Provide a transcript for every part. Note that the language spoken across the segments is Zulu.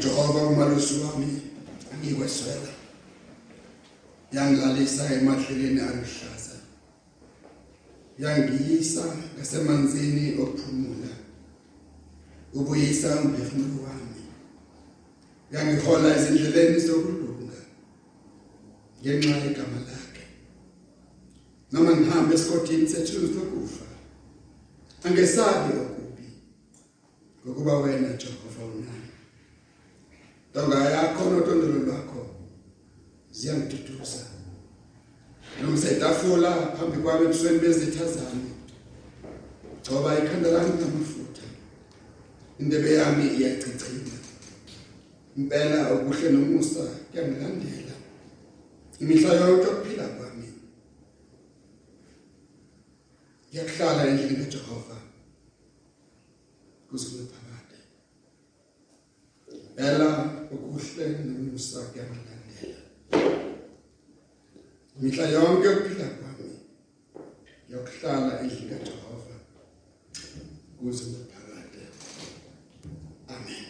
Jehova umalusi wami angikweswela. Yangilalisa emadleleni aluhlaza. Yangiyisa ngasemanzini ophumula. Ubuyisa umphefumulo wami. Yangihola ezindleleni zokulunga ngenxa yegama lakhe. Noma ngihamba esigodini sethu sokufa angesabi okubi ngokuba wena Jehova unami. Donga yakho notondolo lwakho ziyangiduduza Nomsetafula phambi kwami ebusweni bezitha zami Ngoba ikhanda lami namafutha Indebe yami iyachichima Impela okuhle nomusa kuyangilandela Imihla yonke ukuphila kwami Ngiyahlala endlini kaJehova kuze kube phakade Ela okuhle nomusa kuyangilandela Mihla yonke ukuphila kwami yokuhlala endlini kaJehova kuze kube phakade Amen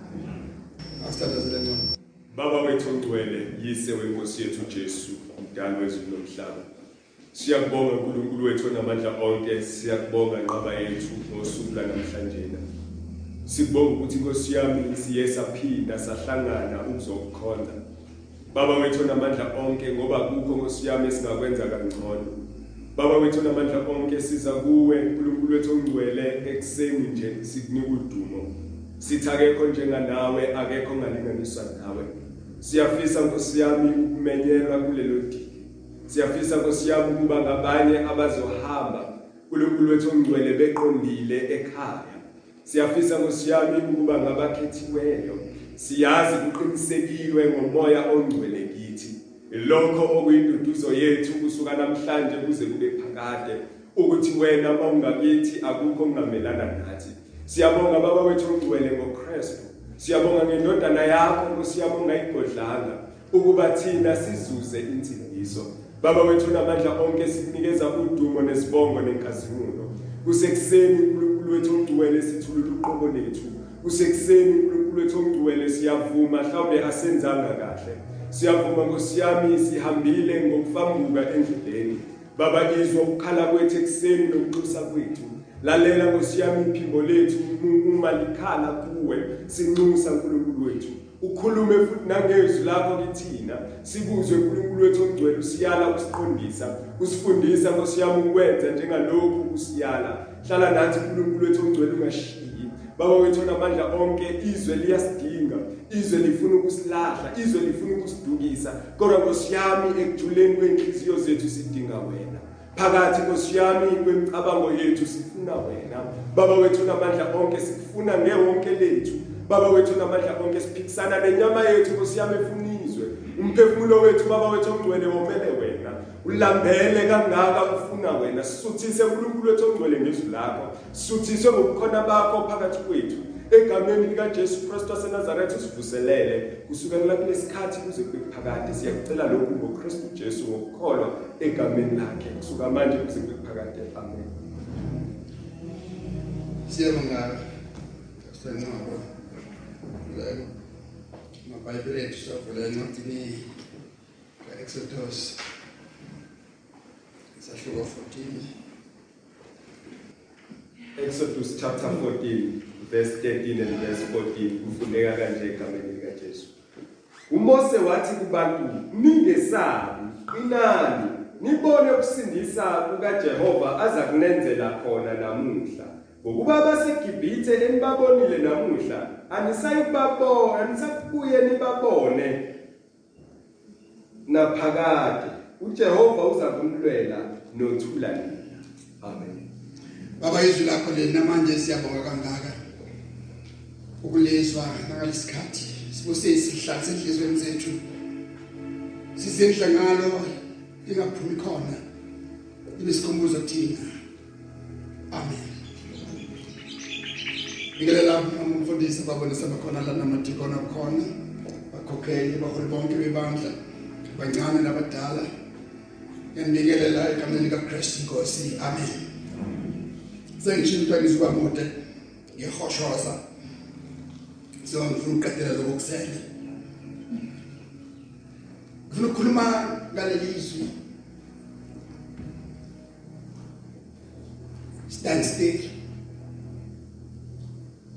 Amen Asithandazele ngqondo Baba wethu ongcwele yise wenkosi yethu Jesu umdali wezulu nomhlaba Siyakubonga uNkulunkulu wethu onamandla onke siyakubonga nqaba yethu ngosuku lanamhlanje Sikubonga ukuthi inkosi yami siye saphinda sahlangana ukuzokukhonza Baba wethu onamandla onke ngoba kukho nkosi yami singakwenza kangcono. Baba wethu onamandla onke siza kuwe uNkulunkulu wethu ongcwele ekseni nje sikunika udumo. Sithi akekho njenganawe akekho ngalinganiswa nawe. Siyafisa nkosi yami ukumenyelwa kulelo dili. Siyafisa nkosi yami ukuba ngabanye abazohamba. uNkulunkulu wethu ongcwele beqondile ekhaya. Siyafisa nkosi yami ukuba ngabakhethiweyo. Siyazi kuqinisekilwe ngomoya ongcwele kithi. Lokho okuyinduduzo yethu kusuka namhlanje kuze kube phakade ukuthi wena mawungakithi akukho kungamelana nathi. Siyabonga baba wethu ongcwele ngoKristu. Siyabonga ngendodana yakho siyabonga igodlanga ukuba thina sizuze insindiso baba wethu namandla onke sikunikeza udumo nesibongo nenkazimulo. Kusekuseni uNkulunkulu wethu ongcwele sithulula uqobo lethu. Kusekuseni uNkulunkulu wethu ongcwele siyavuma mhlawumbe asenzanga kahle. Siyavuma ngosiyami sihambile ngokufambuka endleleni. Baba izwa ukukhala kwethu ekuseni nokuxusa kwethu. Lalela ngosiyami iphimbo lethu uma likhala kuwe sinxusa uNkulunkulu wethu. Ukhulume futhi nangezwi lakho kithina. Sikuzwe uNkulunkulu wethu ongcwele usiyala usiqondisa usifundisa ngosiyami ukwenza njengalokhu usiyala. Hlala nathi uNkulunkulu wethu ongcwele ungashiyi baba wethu onamandla onke izwe liyasidinga izwe lifuna ukusilahla izwe lifuna ukusidukisa. Kodwa ngosiyami ekujuleni kwenhliziyo zethu sidinga wena. Phakathi ngosiyami kwemicabango yethu sifuna wena. Baba wethu namandla onke sikufuna ngewonke lethu. Baba wethu namandla onke siphikisana nenyama yethu ngosiyami efunizwe umphefumulo wethu baba wethu ongcwele womele wena. Ulambele kangaka ufuna wena sisuthise uNkulunkulu wethu ongcwele ngezwi lakho. Sisuthise ngobukhona bakho phakathi kwethu. Egameni lika Jesu Kristu waseNazaretha usivuselele. Kusukela kulesikhathi kuze kube phakade siyakucela lokhu ngoKristu Jesu ngokukholwa egameni lakhe. Kusuka manje kuze kube phakade amen. Siyabonga Sengqaba la maBhayibheli ethu savula encwadini kaExodus. Sahluko 14 Exodus chapter 14 verse 13 and verse 14 kufundeka kanje egameni lika Jesu uMose wathi kubantu ningesabi qinani nibone ukusindisa kukaJehova aza kunenzela khona namuhla. Ngokuba baseGibhithe enibabonile namuhla anisayibabona anisakubuye nibabone. Naphakade uJehova uza kumlwela nothula nina amen. Baba izwi lakho lena manje siyabonga kangaka ukulezwa ngalesikhathi sibuse isihlalo senhlizweni zethu. Sisenhla ngalo lingaphumi khona ibisikhumbuzo kuthina amen. Ngikelela umfundisi babonisa bakhona la namadikona khona bakhokheli baholi bonke bebandla bancane nabadala. Yanibikelela egameni lika Christ Nkosi amen. Sengisho into engizwa mude ngehoshoza so ngifuna ukuqedela lokho kusele ngifuna ukukhuluma ngaleli izwi stand still.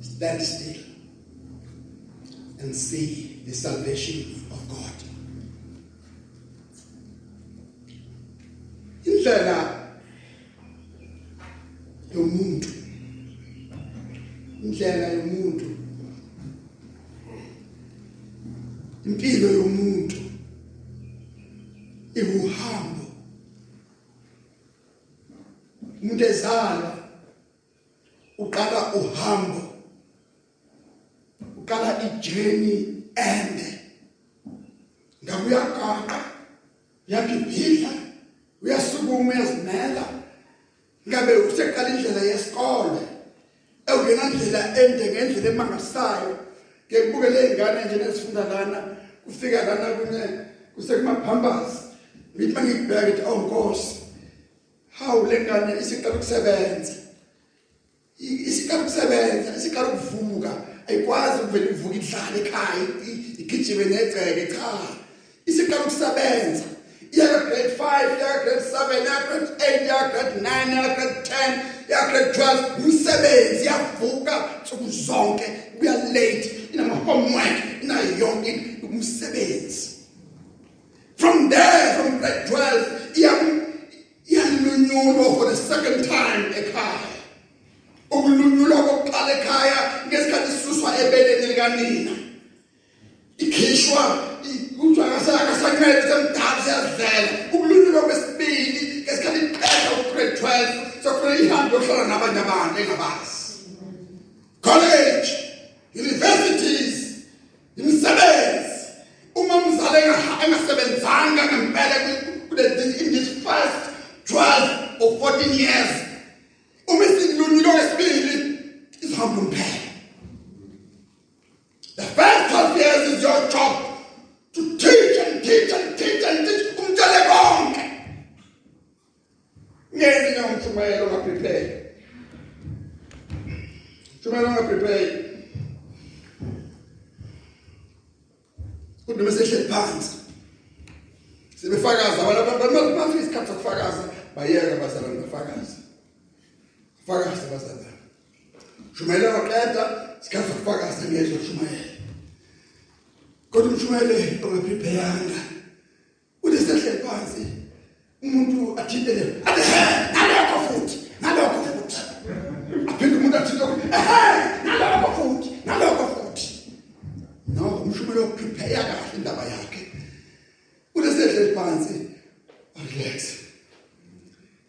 Stand still and see the salvation of God. Ngithi mangibheka ukuthi awu Nkosi hawu lengane isiqala ukusebenza isiqala ukusebenza isiqala ukuvuka ayikwazi ukuvela ivuka idlala ekhaya igijime negceke cha. Isiqala ukusebenza iya grade 5 iya grade 7 iya grade 8 iya grade 9 iya grade 10 iya grade 12 umsebenzi yavuka nsuku zonke. Kuya late. Inama homework inayo yonke umsebenzi. From there from grade 12 iya iyalunyulwa for the second time ekhaya. Ukulunyulwa kokuqala ekhaya ngesikhathi sisuswa ebeleni likanina ikhishwa kuthiwa akasancede semdala siyazidlela ukulunyulwa kwesibili ngesikhathi iqeda ugrade 12 sokufanele ihambe yohlala nabanye abantu engabazi. College universities imisebenzi. uma umzali engasebenzanga ngempela in this first 12 or 14 years. Uma isilunyulo kwesibili izohamba umphela. The first 12 years is your job to teach and teach and teach and teach umtshele konke. Ngezi ngomshumayelo ngaprepare shumayelo ngaprepare kodwa mesehleli phansi. Sebefakaza abantu bafika isikhathi sokufakaza bayeka bazalwane bafakaza fakaza bazalwane shumayela waqeda isikhathi sokufakaza ngezwe shumayela kodwa umshumayele ongaprepayanga uthi sehleli phansi umuntu athintele athi he nalokho futhi nalokho futhi aphinde umuntu athinte ehe nalokho futhi nalokho futhi no umshumayelo prepare kahle indaba yakhe uthi sehleli phansi relax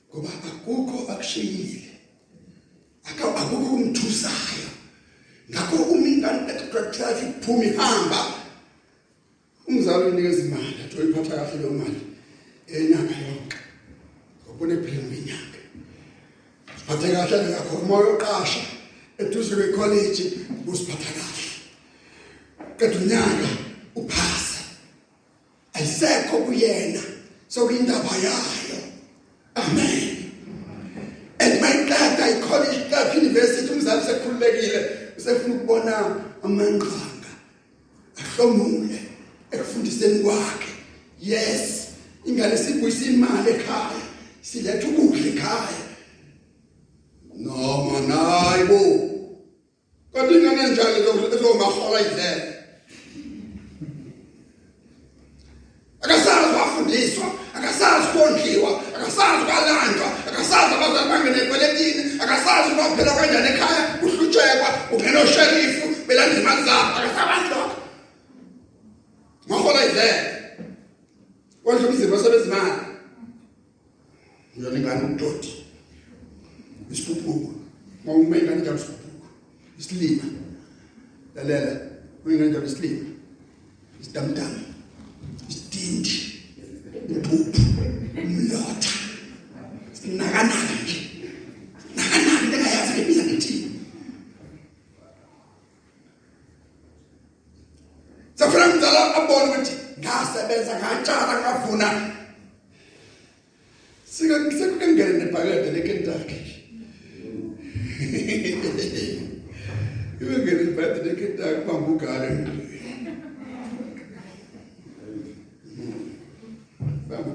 ngoba akukho akushiyile akukho umthusayo ngakho uma ingane etractor iphuma ihamba umzali unikeza imali athi uyiphatha kahle leyo mali enyanga yonke ngobone phela ngenyanga siphathe kahle ngakho uma uyoqasha eduze kwecollege usiphatha kahle kodwa unyaka uphasa. Ayisekho kuyena sokuyindaba yayo. Amen. And mayiqeda icollege iqeda university umzali sekhululekile usefuna ukubona amanqanga ahlomule ekufundiseni kwakhe. Yes ingane sibuyisa imali ekhaya siletha ukudla ekhaya. Noma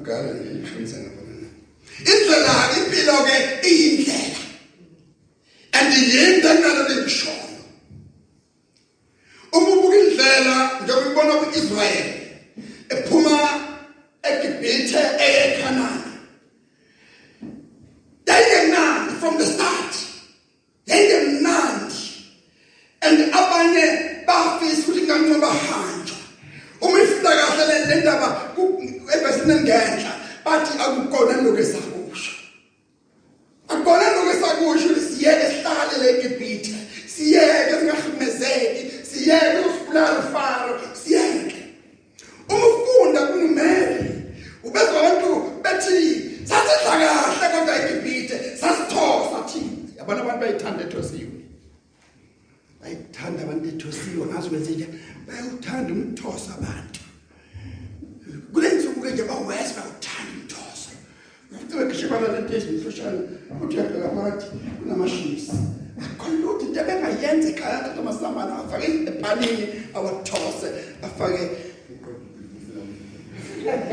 ugana eh, nje ihlonisanana indlela impilo ke iyindlela There's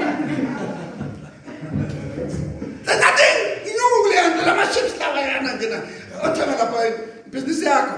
nothing. Ilungu kule nto lamaships lawa yana ngena. Othenga lapha ibhizinisi yakho.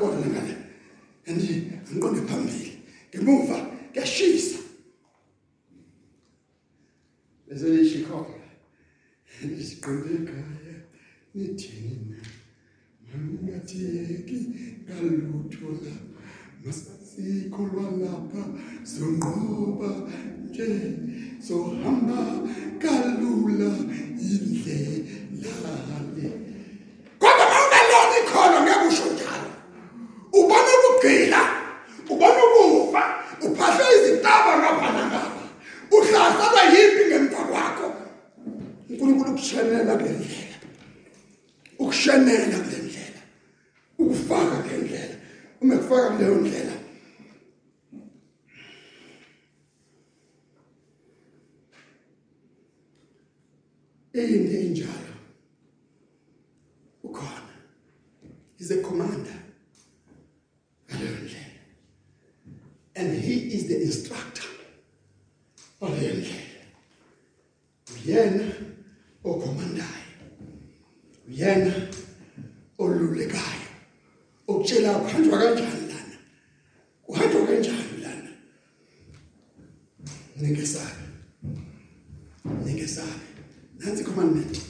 aqonde ngale and angiqonde phambili. Ngemuva kuyashisa. Bese lishikhola isiqonde ekhaya nithini na? Mangatheki ngalutho la. Masikholwa lapha zonqoba nje sohamba kalula indlela le. Kanjani lana? Kuhanjwa kanjani lana? Ningesabe ningesabe nansi commandment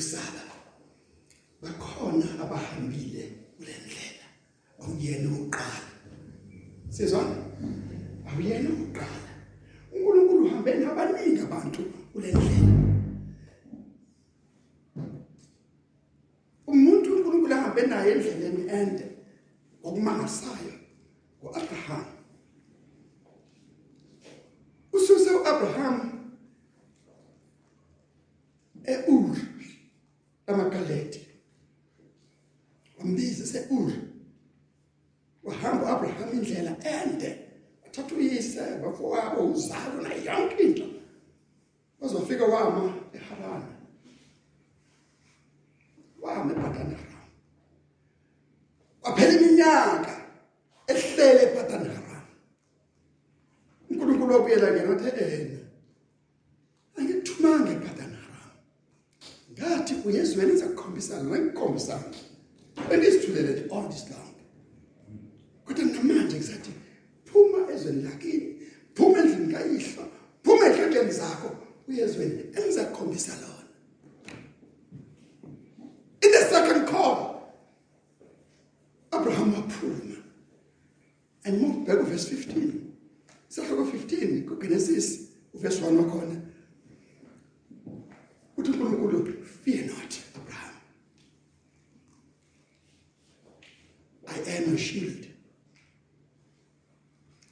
ngingafanele ukusaba bakhona abahambile kule ndlela. Awuyena oqala sizwana? uNkulunkulu wabuyela kena wathi ena angikuthumanga ePadan Aram ngathi uyezweni ngizakukhombisana ngikukhombisana bengizithulele all this long. Kodwa namanje ngizathi phuma ezweni lakini phuma endlini kayihlo phuma ehlekeni zakho uyezweni engizakukhombisa lona. In the second call Abraham waphuma. And move back to verse 15 sahloko 15 kuGenesis uverse 1 wakhona. Uthi uNkulunkulu fear not Abraham. I am your shield.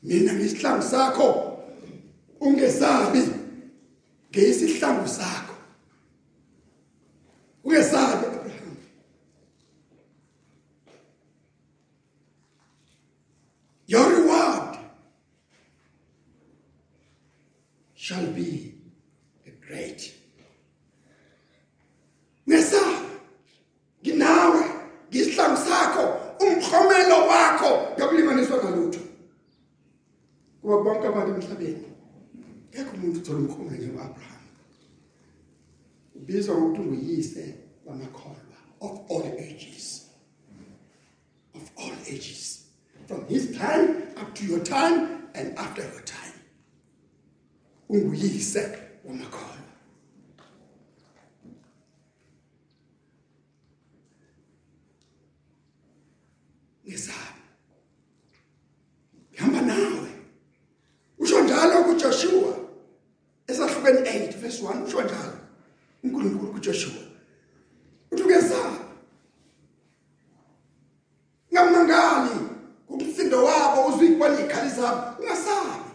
Mina ngisihlangu sakho ungesabi ngisihlangu sakho ungesabi Abraham your reward shall be great ngesabi nginawe ngisihlangu sakho umkhomelo wakho yokulinganiswa ngalutho kuba bonke abantu emhlabeni. Ngeke umuntu uthola umkhomelo njengoAbraham ubizwa ngokuthi nguyise wamakholwa of all ages. Of all ages. From his time up to your time and after your time. Unguyise wamakholwa ngesabi ngihamba nawe usho njalo kuJoshua esahlukweni 8 verse 1 usho njalo uNkulunkulu kuJoshua uthi ngesabi ngamangali kumsindo wabo uzuyibona ikhali zabo ungasabi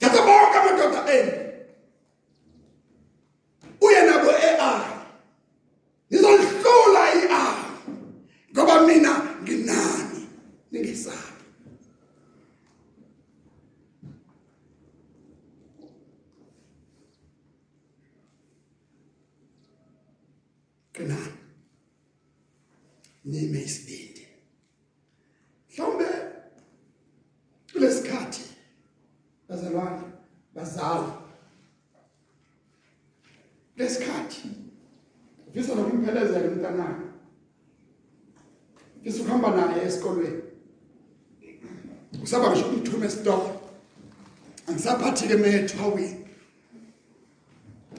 Yatha bonke amadoda enu uye nabo eAi Ngizolihlula iAi ngoba mina nginani ningesabi qinani nime isibindi mhlawumbe kulesikhathi bazalwane bazala lesikhathi ufisa nokumphelezela umntanakhe ufisa ukuhamba naye esikolweni. Usaba ngisho umthuma esitolo. Angisaphathi ke methwaweni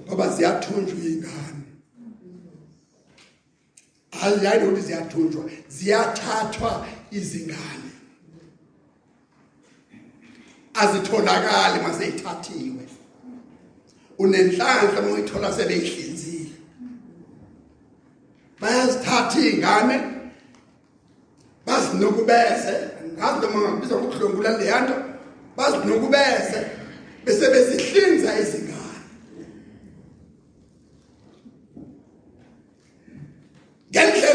ngoba ziyathunjwa ingane hayi ukuthi ziyathunjwa ziyathathwa izingane. Azitholakali mase ithathiwe unenhlanhla uma uyithola sebeyihlinzile bayazithatha izingane bazinukubeze ngazi noma ngabiza ukudlongula leyanto bazinukubeze bese besihlinza izingane. Ngendlela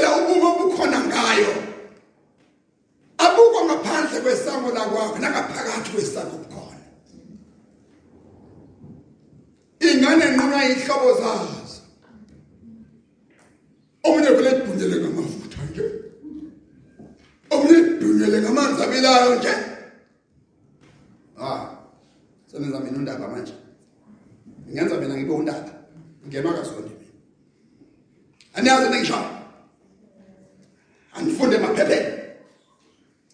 ah senenza mina undaba manje. Ngenza mina ngibe undaba. Ngemakazonke mina aniyazi nengisho angifunde emaphepheni.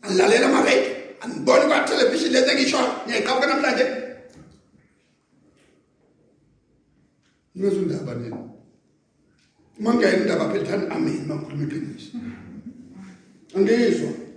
Angilalela amaredio angiboni kwa television lezi ngisho ngiyayiqhamuka namhlanje. Nimenza undaba nini? Uma ngene indaba phela thani amen mangikhuluma iqiniso. Angizwa.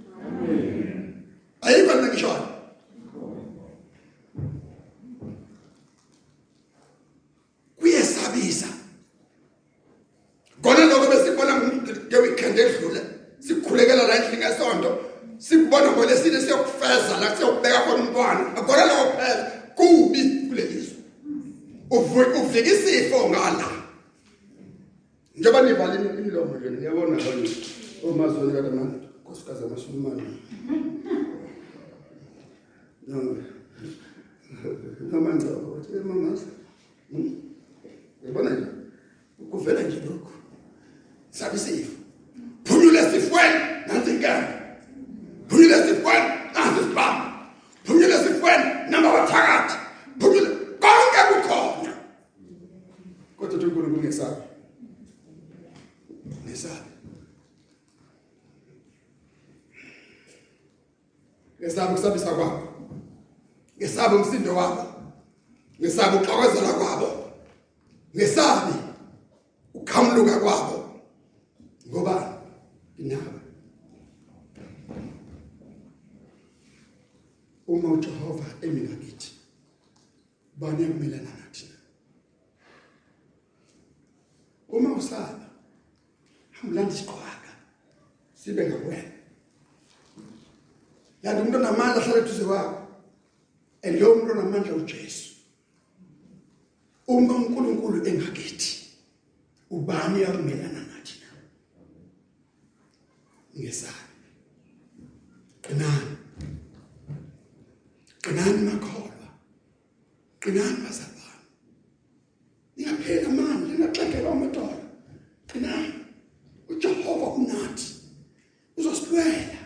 Ngesabi ukusabisa kwabo ngesabi umsindo wabo ngesabi uxokozela kwabo ngesabi ukhamluka kwabo ngoba inaba uma uJehova emina kithi bani ukumelana nathi uma usaba hamlanda isiqhwaga sibe ngakwena yanti umuntu onamandla ahlala eduze kwakho and lo muntu onamandla uJesu uma uNkulunkulu engakithi ubani akumelana nathi na ngesabi qinani qinani makholwa qinani bazalwane ningapheli amandla ningaxegelwa amadolo qinani uJehova unathi uzosibuyela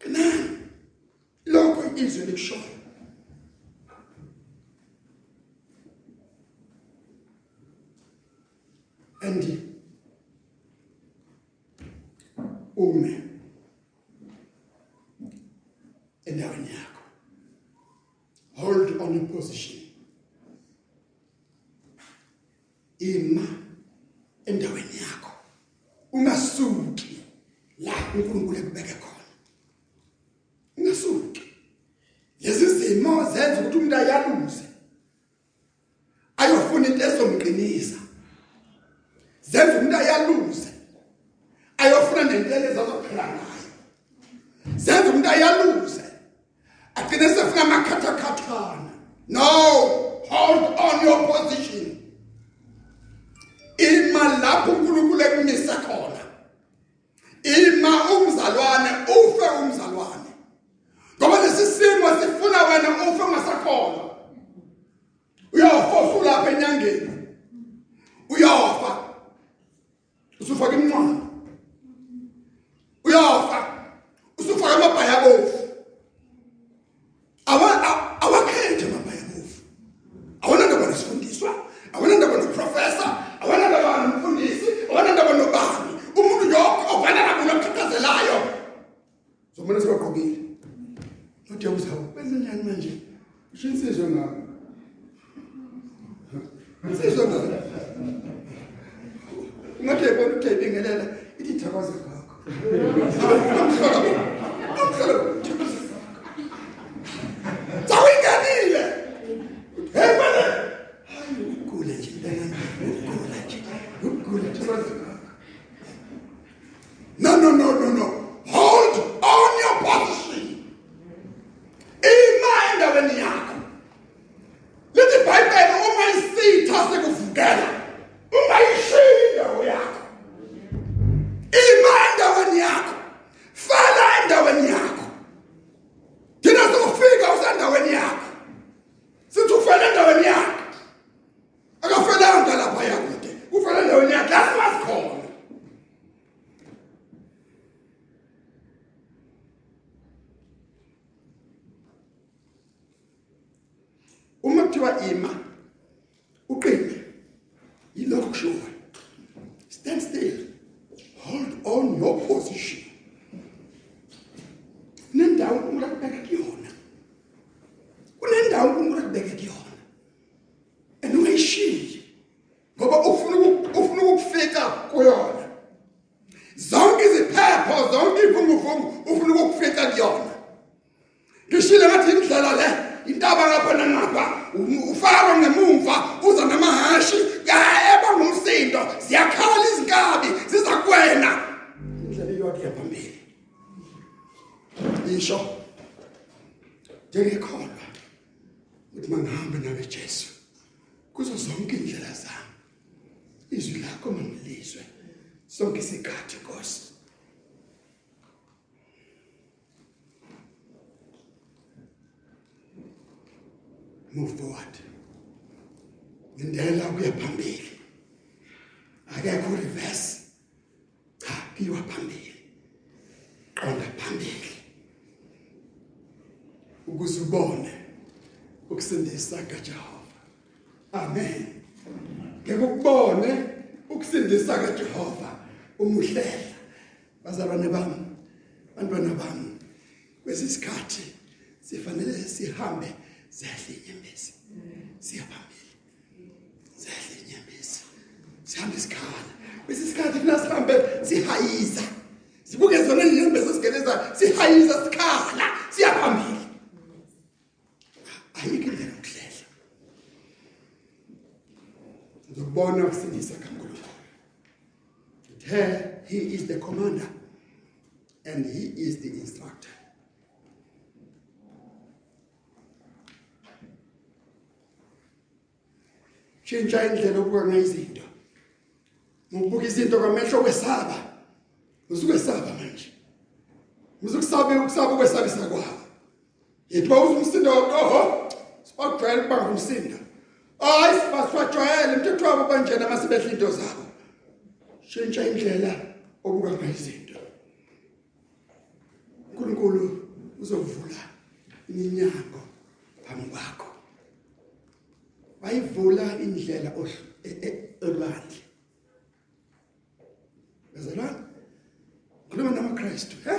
qinani lokho izwe likushoyo andi ume endaweni yakho hold on a position. Ima. Endaweni yakho ungasuki la uNkulunkulu ekubeke khona ungasuki lezi zimo zenza ukuthi umuntu ayaluze ayofuna into ezomqinisa. Zenza umuntu ayaluze ayofuna nentele ezazophila ngayo. Zenza umuntu ayaluze agcine sefuna amakhathakhathana no hold on your position. Ima lapho uNkulunkulu ekumisa khona. Ima umzalwane ufe umzalwane. ngoba lesi simo sifuna wena ufe ungasakholwa uyafofu lapha enyangeni. Uyafa usufaka imncwadi uyafa kuthiwa ima uqine yilokho kushiwo stand still hold on your position nendawo umuntu akubeka kuyona kunendawo umuntu akubeka kuyona and ungayishiyi ngoba ufuna uku- ufuna ukufika kuyona zonke iziphepho zonke imvunguvungu ufuna ukufika kuyona ngishilo ngathi indlela le intaba ngapha nangapha u- ufaro ngemuva uza namahashi eba ngumsindo ziyakhala izinkabi ziza kuwena indlela iyodwa yaphambili isho njengekholwa ukuthi mangihamba nawe Jesu kuzo zonke indlela zami izwi lakho mangilizwe sonke isikhathi Nkosi move forward indlela kuya phambili akekho reverse cha kuyiwa phambili qonda phambili ukuze ubone ukusindisa kaJehova. Amen. Ngeke ukubone ukusindisa kaJehova. Umuhlela. Bazalwane bami bantwana bami kwesisikhathi sifanele sihambe zehle inyembezi. Siya phambili zehle inyembezi. Sihambe isikhala kwesisikhathi funa sihambe sihayiza sibuke zona inyembezi esigeleza sihayiza sikhala. siya phambili ayikho indlela yokuhlela uzobona ukusindisa kaNkulunkulu there he is the commander and he is the instructor Tshintsha indlela obuka ngayo izinto. Ngokubuka izinto kwamehlo kwesaba. Usukwesaba manje. Usukusaba ukusaba ukwesabisa kwabo. Yethi bawuzumsindo oho. Sibajwayele kubanga umsindo. Hayi sibaswajwayele umthetho wabo banjena masibehla into zabo. Tshintsha indlela obuka ngayo izinto. uNkulunkulu uzovula iminyango phambi kwakho. wayivula indlela ohl- e- e- olwandle bezalwane khuluma namaKristu he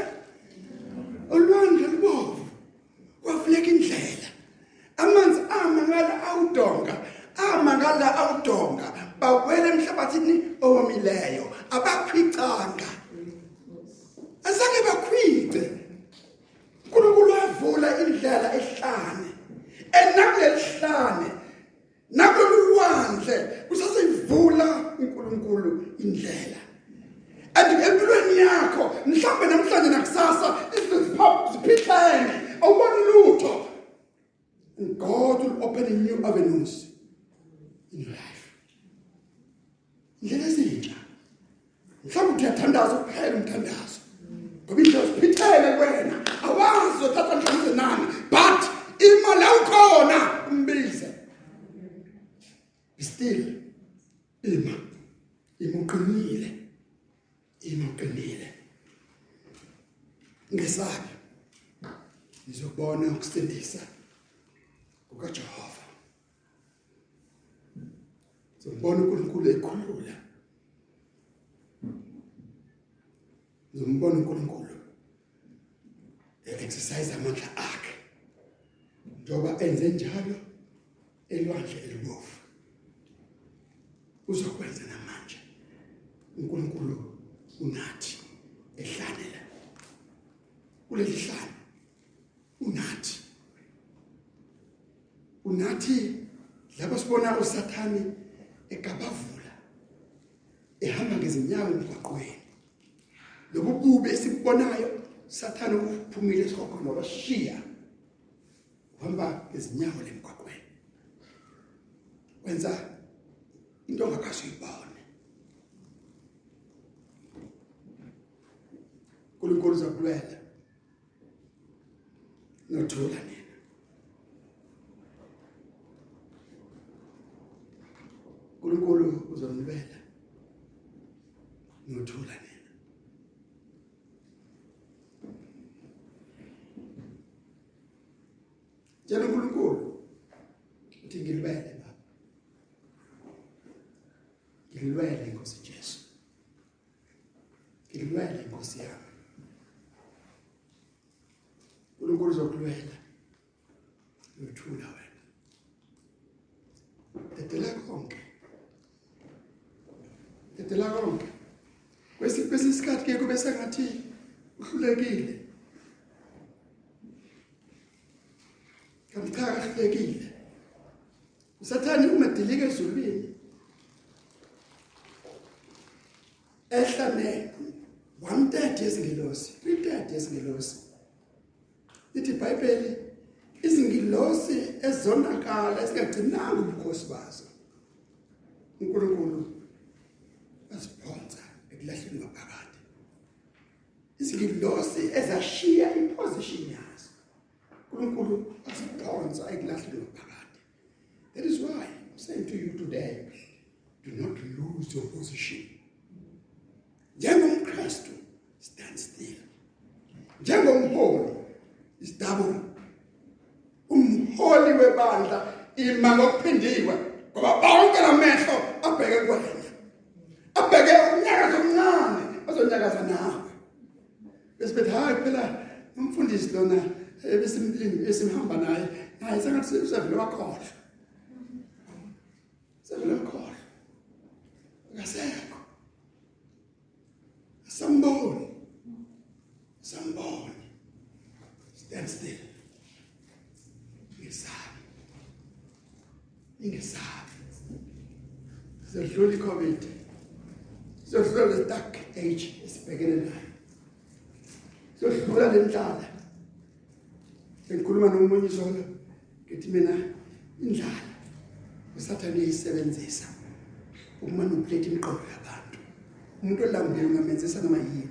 olwandle lubovu kwavuleka indlela amanzi ama ngala awudonga ama ngala awudonga bawela emhlabathini owomileyo abakhwicanga. Azange bakhwice. uNkulunkulu wavula indlela ehlane enakulelihlane nakululwandle kusaseyivula uNkulunkulu indlela. And empilweni yakho mhlawumbe namhlanje nakusasa izinto ziphithene awuboni lutho. God will open new avenues in your life indlela ezintsha mhlawumbe uthi uyathandaza kuphela umthandazo ngoba indlela ziphithene kuwena awazi uzothatha mhlawumbe nani but imali awukhona umbize. Still ima. Imuqinile imuqinile ngesabi nizobona ukusindisa kukaJehova. Zombona uNkulunkulu ekhulula. Zombona uNkulunkulu exercise amandla akhe. Njoba enze njalo elwandle elibovu uzokwenza namanje. uNkulunkulu unathi ehlanela. Kuleli hlala unathi. Unathi lapho sibona usathani ehamba ngezinyawo emgwaqweni lobu bubi esikubonayo sathana uphumile esikhokho ngoba sishiya uhamba ngezinyawo lemgwaqweni wenza into ongakaze uyibone uNkulunkulu uzakulwela. Nothula nina. uNkulunkulu uzonilwela. Nothula nina Tshela uNkulunkulu uthi ngilwele baba. Ngilwele inkosi Jesu. Ngilwele inkosi yami. uNkulunkulu uzokulwela. Uthula wena. Dedela konke. Dedela konke. Kwesiphi isikhathi ke kube sengathi uhlulekile. kanti cha kahlekile usathani uma dilika ezulwini. Ehlane 130 yezingilosi 330 yezingilosi lithi iBhayibheli izingilosi ezonakala esingagcinanga ubukhosi bazo. uNkulunkulu asiphonsa ekulahleni ngaphakathi. Izingilosi ezashiya iposition yazo. uNkulunkulu asiphonsa ekulahleni ngaphakathi. That is why i'm saying to you today do not lose your position. Njengomkristu stand still. Njengomholi isdouble umholi webandla ima ngokuphindiwe ngoba bonke lamehlo abheke kuwena. Abheke unyakazo omncane azonyakaza nawe bese bethi hayi phela umfundisi lona ebesimlimi esimhamba naye naye sengathi usevele wakhohlwa sevele wakhohlwa akasekho samboni samboni stand still. Ngesabi ingesabi sizodlula icovid sizodlula le dark age esibhekene nayo sizodlula le ndlala sengikhuluma nomunye izolo ngithi mina indlala usathane uyisebenzisa ukumanipulate imiqondo yabantu umuntu olambile ungamenzisa noma yini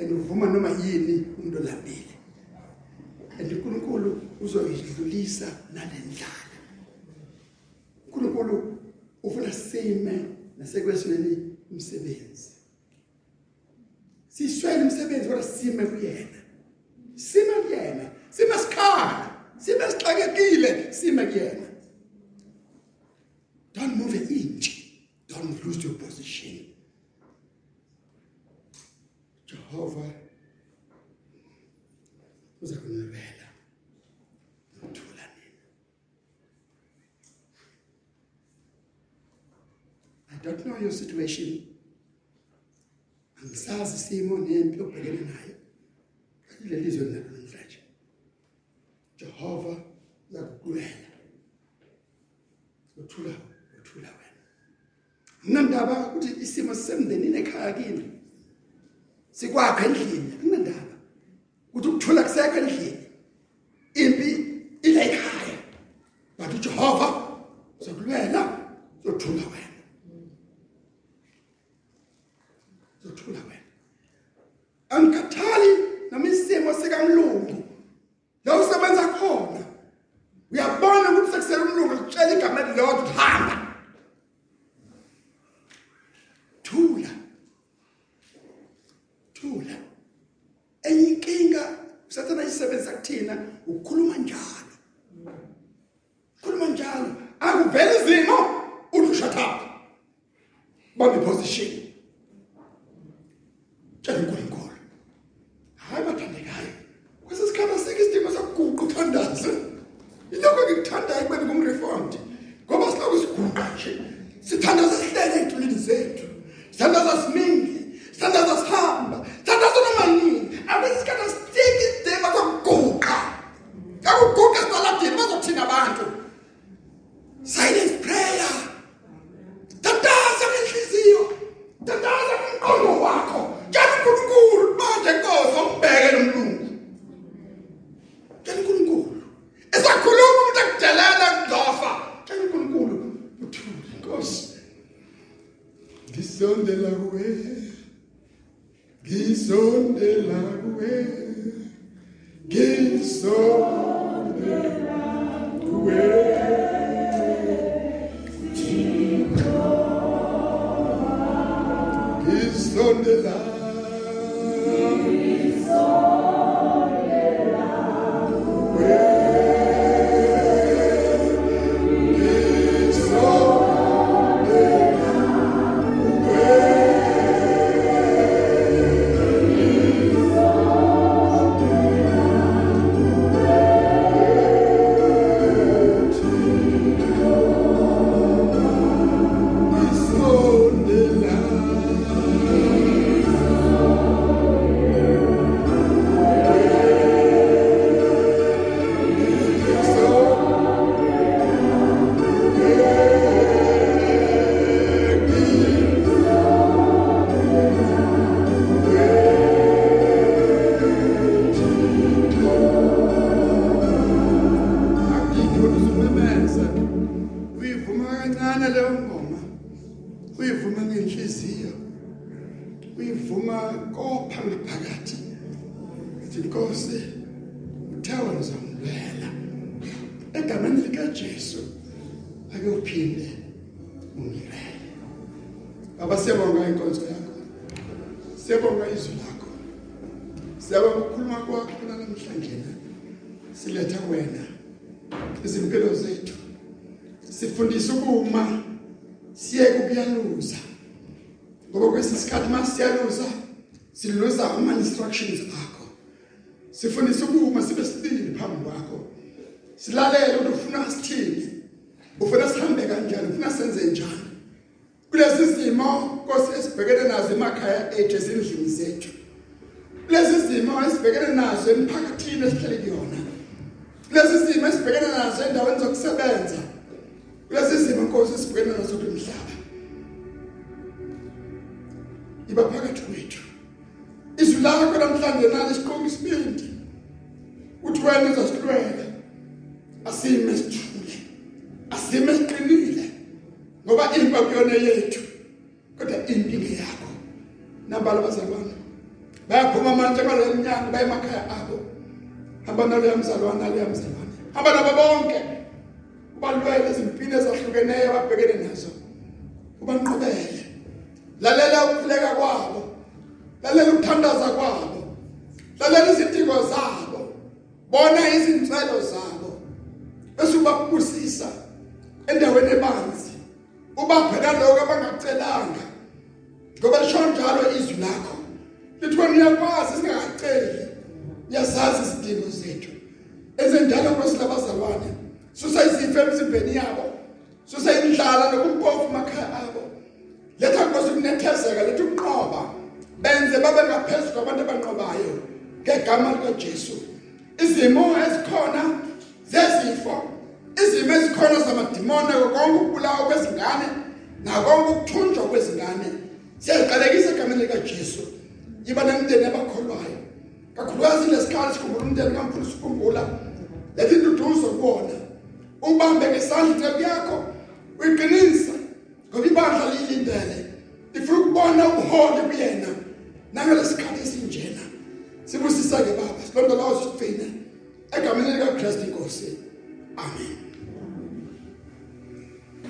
and uvuma noma yini umuntu olambile and uNkulunkulu uzoyidlulisa nalendlala uNkulunkulu ufuna sime nasekwesweni umsebenzi. Siswele umsebenzi kodwa sime kuyena. Sime kuyena. Sime sikhala. Sime sixakekile. Sime kuyena. Don't move an inch. Don't lose your position. Jehova uza kunilwela nothula nina I your situation. Angisazi isimo nempi obhekene nayo. Leli lizwe namhlanje Jehova uzakuqhubela uthula uthula wena. Mina ndaba ukuthi isimo sisemndenini ekhaya kini sikwakhe endlini kunendaba ukuthi ukuthula kusekho endlini impi ile ekhaya but uJehova uzokulwela uzothula wena uzothula wena angikhathali noma isimo sikamlungu la usebenza khona uyabona ukuthi sekusele umlungu utshela igama elilodwa ukuthi hamba thula thula enye inkinga usathana isebenzisa kuthina ukukhuluma njalo khuluma njalo akuvela izimo uthi shut up bambe position tshela siyeke ukuyaluza ngoba kwesisikhathi masiyaluza siluza ama instructions akho. Sifundisa ukuma sibe sibili phambi kwakho. Silalele ukuthi ufuna sithini. Ufuna sihambe kanjani ufuna senze njani. Kulezi zimo Nkosi esibhekene nazo emakhaya ethu ezindlini zethu. Kulezi zimo esibhekene nazo emphakathini esihleli kuyona. Kulezi zimo esibhekene nazo endaweni zokusebenza. Kulezi zimo Nkosi esibhekene nazo kumhlaba iba phakathi kwethu. Izwi lakho namhlanje nalo isiqongo isibindi. Uthi wena uzasilwela asime sithule asime siqinile ngoba impa kuyona yethu kodwa impi ngeyakho nambala abazalwane bayaphuma manje emnyango baye emakhaya abo. Hamba nalo yamzalwane nalo yamzalwane. Hamba nabo bonke. Ubalwele izimpilo ezahlukeneyo ababhekene nazo. Ubanqobele. Lalela ukuhleka kwabo. Lalela ukuthandaza kwabo. Lalela izidingo zabo. Bona izinselo zabo. Bese ubabusisa endaweni ebanzi. Ubaphe naloko abangacelanga. Ngoba lisho njalo izwi lakho. Lithi wena uyakwazi singakaceli. Uyazazi izidingo zethu. Ezendala kwesilabazalwane susa izifo emzimbeni yabo. Susa indlala nokumpofu emakhaya abo. Letha nkosi ukunethezeka letha ukunqoba benze babe ngaphezulu kwabantu abanqobayo ngegama likaJesu. Izimo ezikhona zezifo izimo ezikhona zamadimoni konke ukubulawa kwezingane nakonke ukuthunjwa kwezingane. Siyaziqalekisa egameni likaJesu. Yiba nemndeni abakholwayo. Kakhulukazi lesikhathi sikhumbula umndeni kamfundisi ukukhumbula lethi induduzo kubona ubambe ngesandla icebo yakho uyiqinisa ngoba ibandla liyilindele ifuna ukubona ubuholi kuyena nangalesikhathi esinjena sibusisa ke baba silondoloze sigcine egameni lika Christ inkosi amen.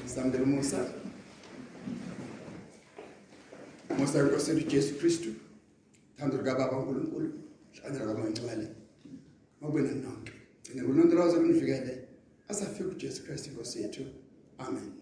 Samdela Musa. Musa inkosi uJesu Kristu thando lika baba uNkulunkulu hlanzela kwamangcwele ngobena nonke ngibulondoloza kunifikele asafika uJesu Kristu inkosi yethu amen.